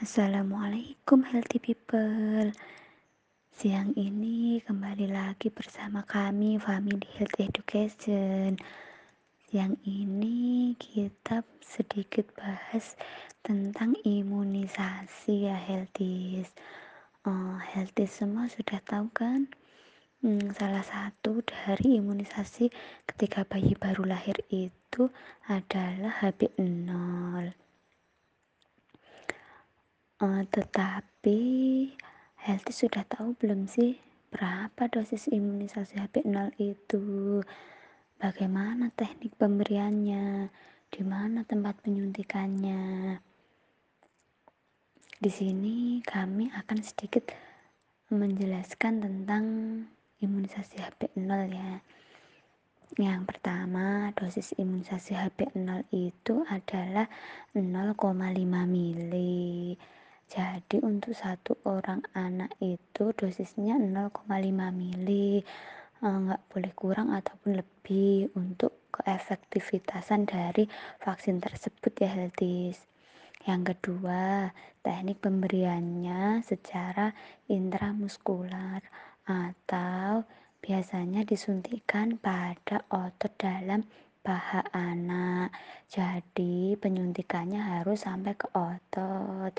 Assalamualaikum healthy people. Siang ini kembali lagi bersama kami Family Health Education. Siang ini kita sedikit bahas tentang imunisasi ya healthies. Uh, Healthies semua sudah tahu kan? Hmm, Salah satu dari imunisasi ketika bayi baru lahir itu adalah HB0 Uh, tetapi Healthy sudah tahu belum sih berapa dosis imunisasi HP0 itu? Bagaimana teknik pemberiannya? Di mana tempat penyuntikannya? Di sini kami akan sedikit menjelaskan tentang imunisasi HP0 ya. Yang pertama, dosis imunisasi HP0 itu adalah 0,5 mili. Jadi untuk satu orang anak itu dosisnya 0,5 mili eh, boleh kurang ataupun lebih untuk keefektivitasan dari vaksin tersebut ya healthies. Yang kedua, teknik pemberiannya secara intramuskular atau biasanya disuntikan pada otot dalam paha anak. Jadi penyuntikannya harus sampai ke otot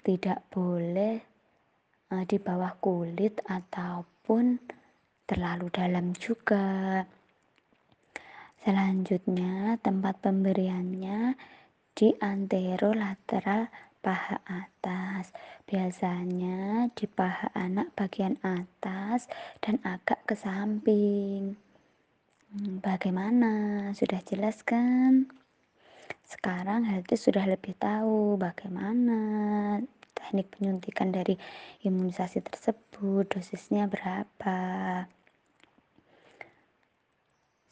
tidak boleh uh, di bawah kulit ataupun terlalu dalam juga. Selanjutnya, tempat pemberiannya di anterolateral paha atas. Biasanya di paha anak bagian atas dan agak ke samping. Hmm, bagaimana? Sudah jelas kan? Sekarang Healthy sudah lebih tahu bagaimana teknik penyuntikan dari imunisasi tersebut, dosisnya berapa.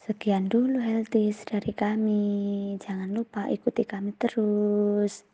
Sekian dulu Healthy dari kami. Jangan lupa ikuti kami terus.